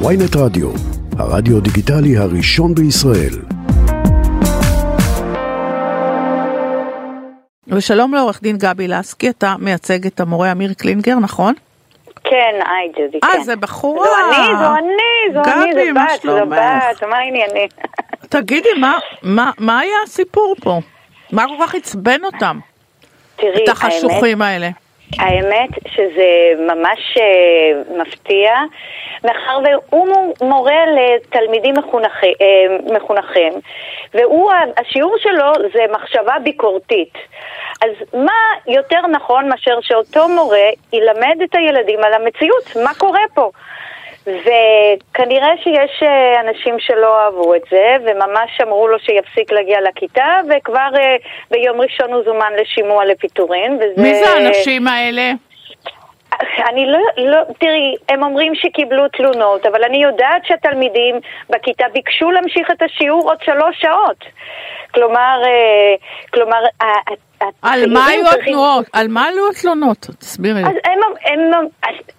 ויינט רדיו, הרדיו דיגיטלי הראשון בישראל. ושלום לעורך דין גבי לסקי, אתה מייצג את המורה אמיר קלינגר, נכון? כן, היי ג'זי, כן. אה, זה בחורה. זו אני, זו אני, זו אני, גבי, זו מה בת, זו? בת, מה העניינים? תגידי, מה- מה- מה היה הסיפור פה? מה כל כך עצבן אותם? תראי, את האמת, החשוכים האלה. האמת שזה ממש אה, מפתיע, מאחר והוא מו- מורה לתלמידים אה, מחונכים, והוא, השיעור שלו זה מחשבה ביקורתית. אז מה יותר נכון מאשר שאותו מורה ילמד את הילדים על המציאות, מה קורה פה? וכנראה שיש אה, אנשים שלא אהבו את זה, וממש אמרו לו שיפסיק להגיע לכיתה, וכבר אה, ביום ראשון הוא זומן לשימוע לפיטורין. וזה... מי זה האנשים האלה? אני לא, לא, תראי, הם אומרים שקיבלו תלונות, אבל אני יודעת שהתלמידים בכיתה ביקשו להמשיך את השיעור עוד שלוש שעות. כלומר, אה, כלומר, על מה היו התנועות? על מה היו התלונות? תסבירי. אז הם, הם,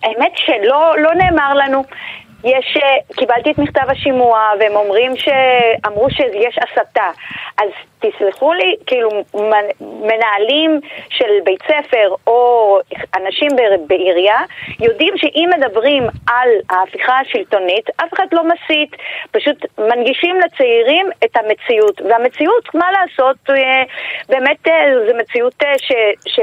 האמת שלא לא נאמר לנו. יש, אה, קיבלתי את מכתב השימוע והם אומרים שאמרו שיש הסתה. אז תסלחו לי, כאילו מנ- מנהלים של בית ספר או אנשים בעירייה יודעים שאם מדברים על ההפיכה השלטונית, אף אחד לא מסית, פשוט מנגישים לצעירים את המציאות. והמציאות, מה לעשות, אה, באמת אה, זו מציאות ש... ש...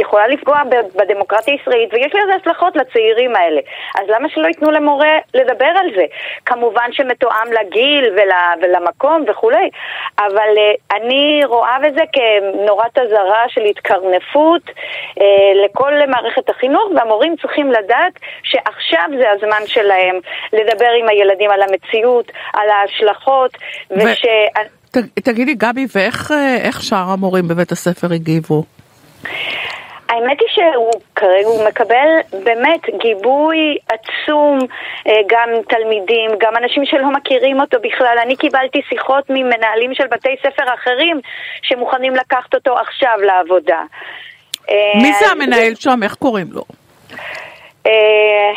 יכולה לפגוע בדמוקרטיה הישראלית, ויש לזה השלכות לצעירים האלה. אז למה שלא ייתנו למורה לדבר על זה? כמובן שמתואם לגיל ול, ולמקום וכולי, אבל uh, אני רואה בזה כנורת אזהרה של התקרנפות uh, לכל מערכת החינוך, והמורים צריכים לדעת שעכשיו זה הזמן שלהם לדבר עם הילדים על המציאות, על ההשלכות, ו- וש... ת- תגידי, גבי, ואיך אה, שאר המורים בבית הספר הגיבו? האמת היא שהוא כרגע הוא מקבל באמת גיבוי עצום, אה, גם תלמידים, גם אנשים שלא מכירים אותו בכלל. אני קיבלתי שיחות ממנהלים של בתי ספר אחרים שמוכנים לקחת אותו עכשיו לעבודה. אה, מי זה המנהל שם? איך קוראים לו? אה,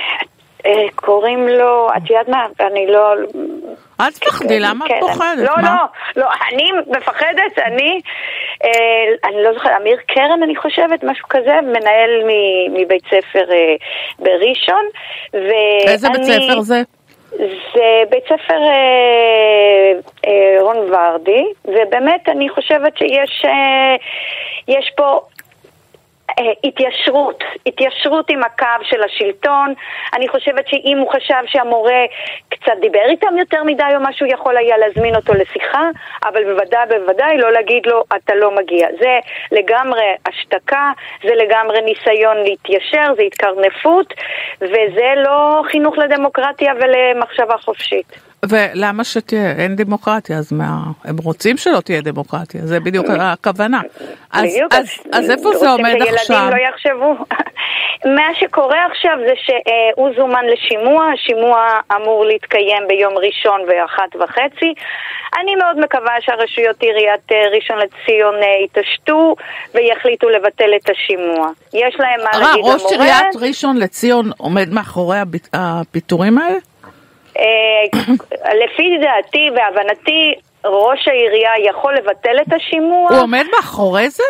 קוראים לו, את יודעת מה, אני לא... אל תפחדי, למה את כן, פוחדת? לא? לא, לא, אני מפחדת, אני, אני לא זוכרת, אמיר קרן אני חושבת, משהו כזה, מנהל מ- מבית ספר אה, בראשון. איזה בית ספר זה? זה בית ספר אה, אה, רון ורדי, ובאמת אני חושבת שיש אה, יש פה... אה, התיישרות, התיישרות עם הקו של השלטון. אני חושבת שאם הוא חשב שהמורה קצת דיבר איתם יותר מדי או משהו, יכול היה להזמין אותו לשיחה, אבל בוודאי בוודאי לא להגיד לו אתה לא מגיע. זה לגמרי השתקה, זה לגמרי ניסיון להתיישר, זה התקרנפות, וזה לא חינוך לדמוקרטיה ולמחשבה חופשית. ולמה שתהיה? אין דמוקרטיה, אז מה? הם רוצים שלא תהיה דמוקרטיה, זה בדיוק הכוונה. אז, בדיוק, אז, אז איפה זה רוצים עומד עכשיו? שילדים לא יחשבו. מה שקורה עכשיו זה שהוא זומן לשימוע, השימוע אמור להתקיים ביום ראשון ואחת וחצי. אני מאוד מקווה שהרשויות עיריית אה, ראשון לציון אה, יתעשתו ויחליטו לבטל את השימוע. יש להם מה אה, להגיד ראש למורה. עיריית ראשון לציון עומד מאחורי הפיטורים האלה? אה, לפי דעתי והבנתי, ראש העירייה יכול לבטל את השימוע. הוא עומד מאחורי זה?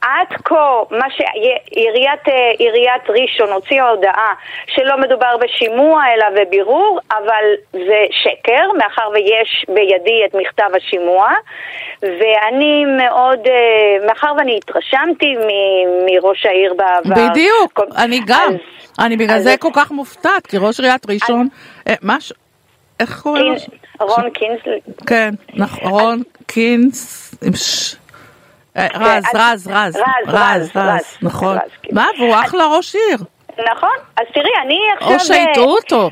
עד כה, מה שעיריית אה, עיריית ראשון הוציאה הודעה שלא מדובר בשימוע אלא בבירור, אבל זה שקר, מאחר ויש בידי את מכתב השימוע, ואני מאוד, אה, מאחר ואני התרשמתי מ- מראש העיר בעבר. בדיוק, כל- אני גם. אז- אני בגלל אז- זה כל כך מופתעת, כי ראש עיריית ראשון, אה, מה. איך קוראים רון קינזלי. כן, נכון, קינס, עם ש... אה, רז, אז- רז, רז, רז, רז, רז, נכון. כן. מה, והוא אחלה ראש עיר. נכון, אז תראי, אני עכשיו... או שיטעו אותו.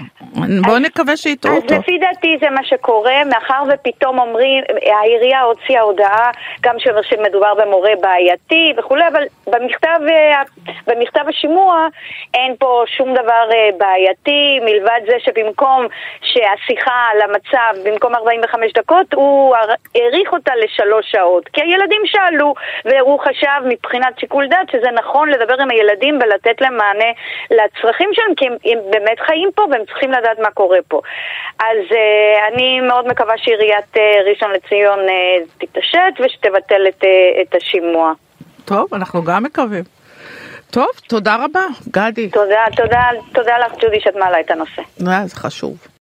בואו נקווה שיטעו אז אותו. לפי דעתי זה מה שקורה, מאחר ופתאום אומרים, העירייה הוציאה הודעה גם שמדובר במורה בעייתי וכולי, אבל במכתב, אה, במכתב השימוע אין פה שום דבר אה, בעייתי, מלבד זה שבמקום שהשיחה על המצב, במקום 45 דקות, הוא האריך אותה לשלוש שעות. כי הילדים שאלו, והוא חשב מבחינת שיקול דעת שזה נכון לדבר עם הילדים ולתת להם מענה לצרכים שלהם, כי הם, הם באמת חיים פה והם צריכים לדעת לדעת מה קורה פה. אז אה, אני מאוד מקווה שעיריית אה, ראשון לציון אה, תתעשת ושתבטל את, אה, את השימוע. טוב, אנחנו גם מקווים. טוב, תודה רבה, גדי. תודה, תודה, תודה לך ג'ודי שאת מעלה את הנושא. זה חשוב.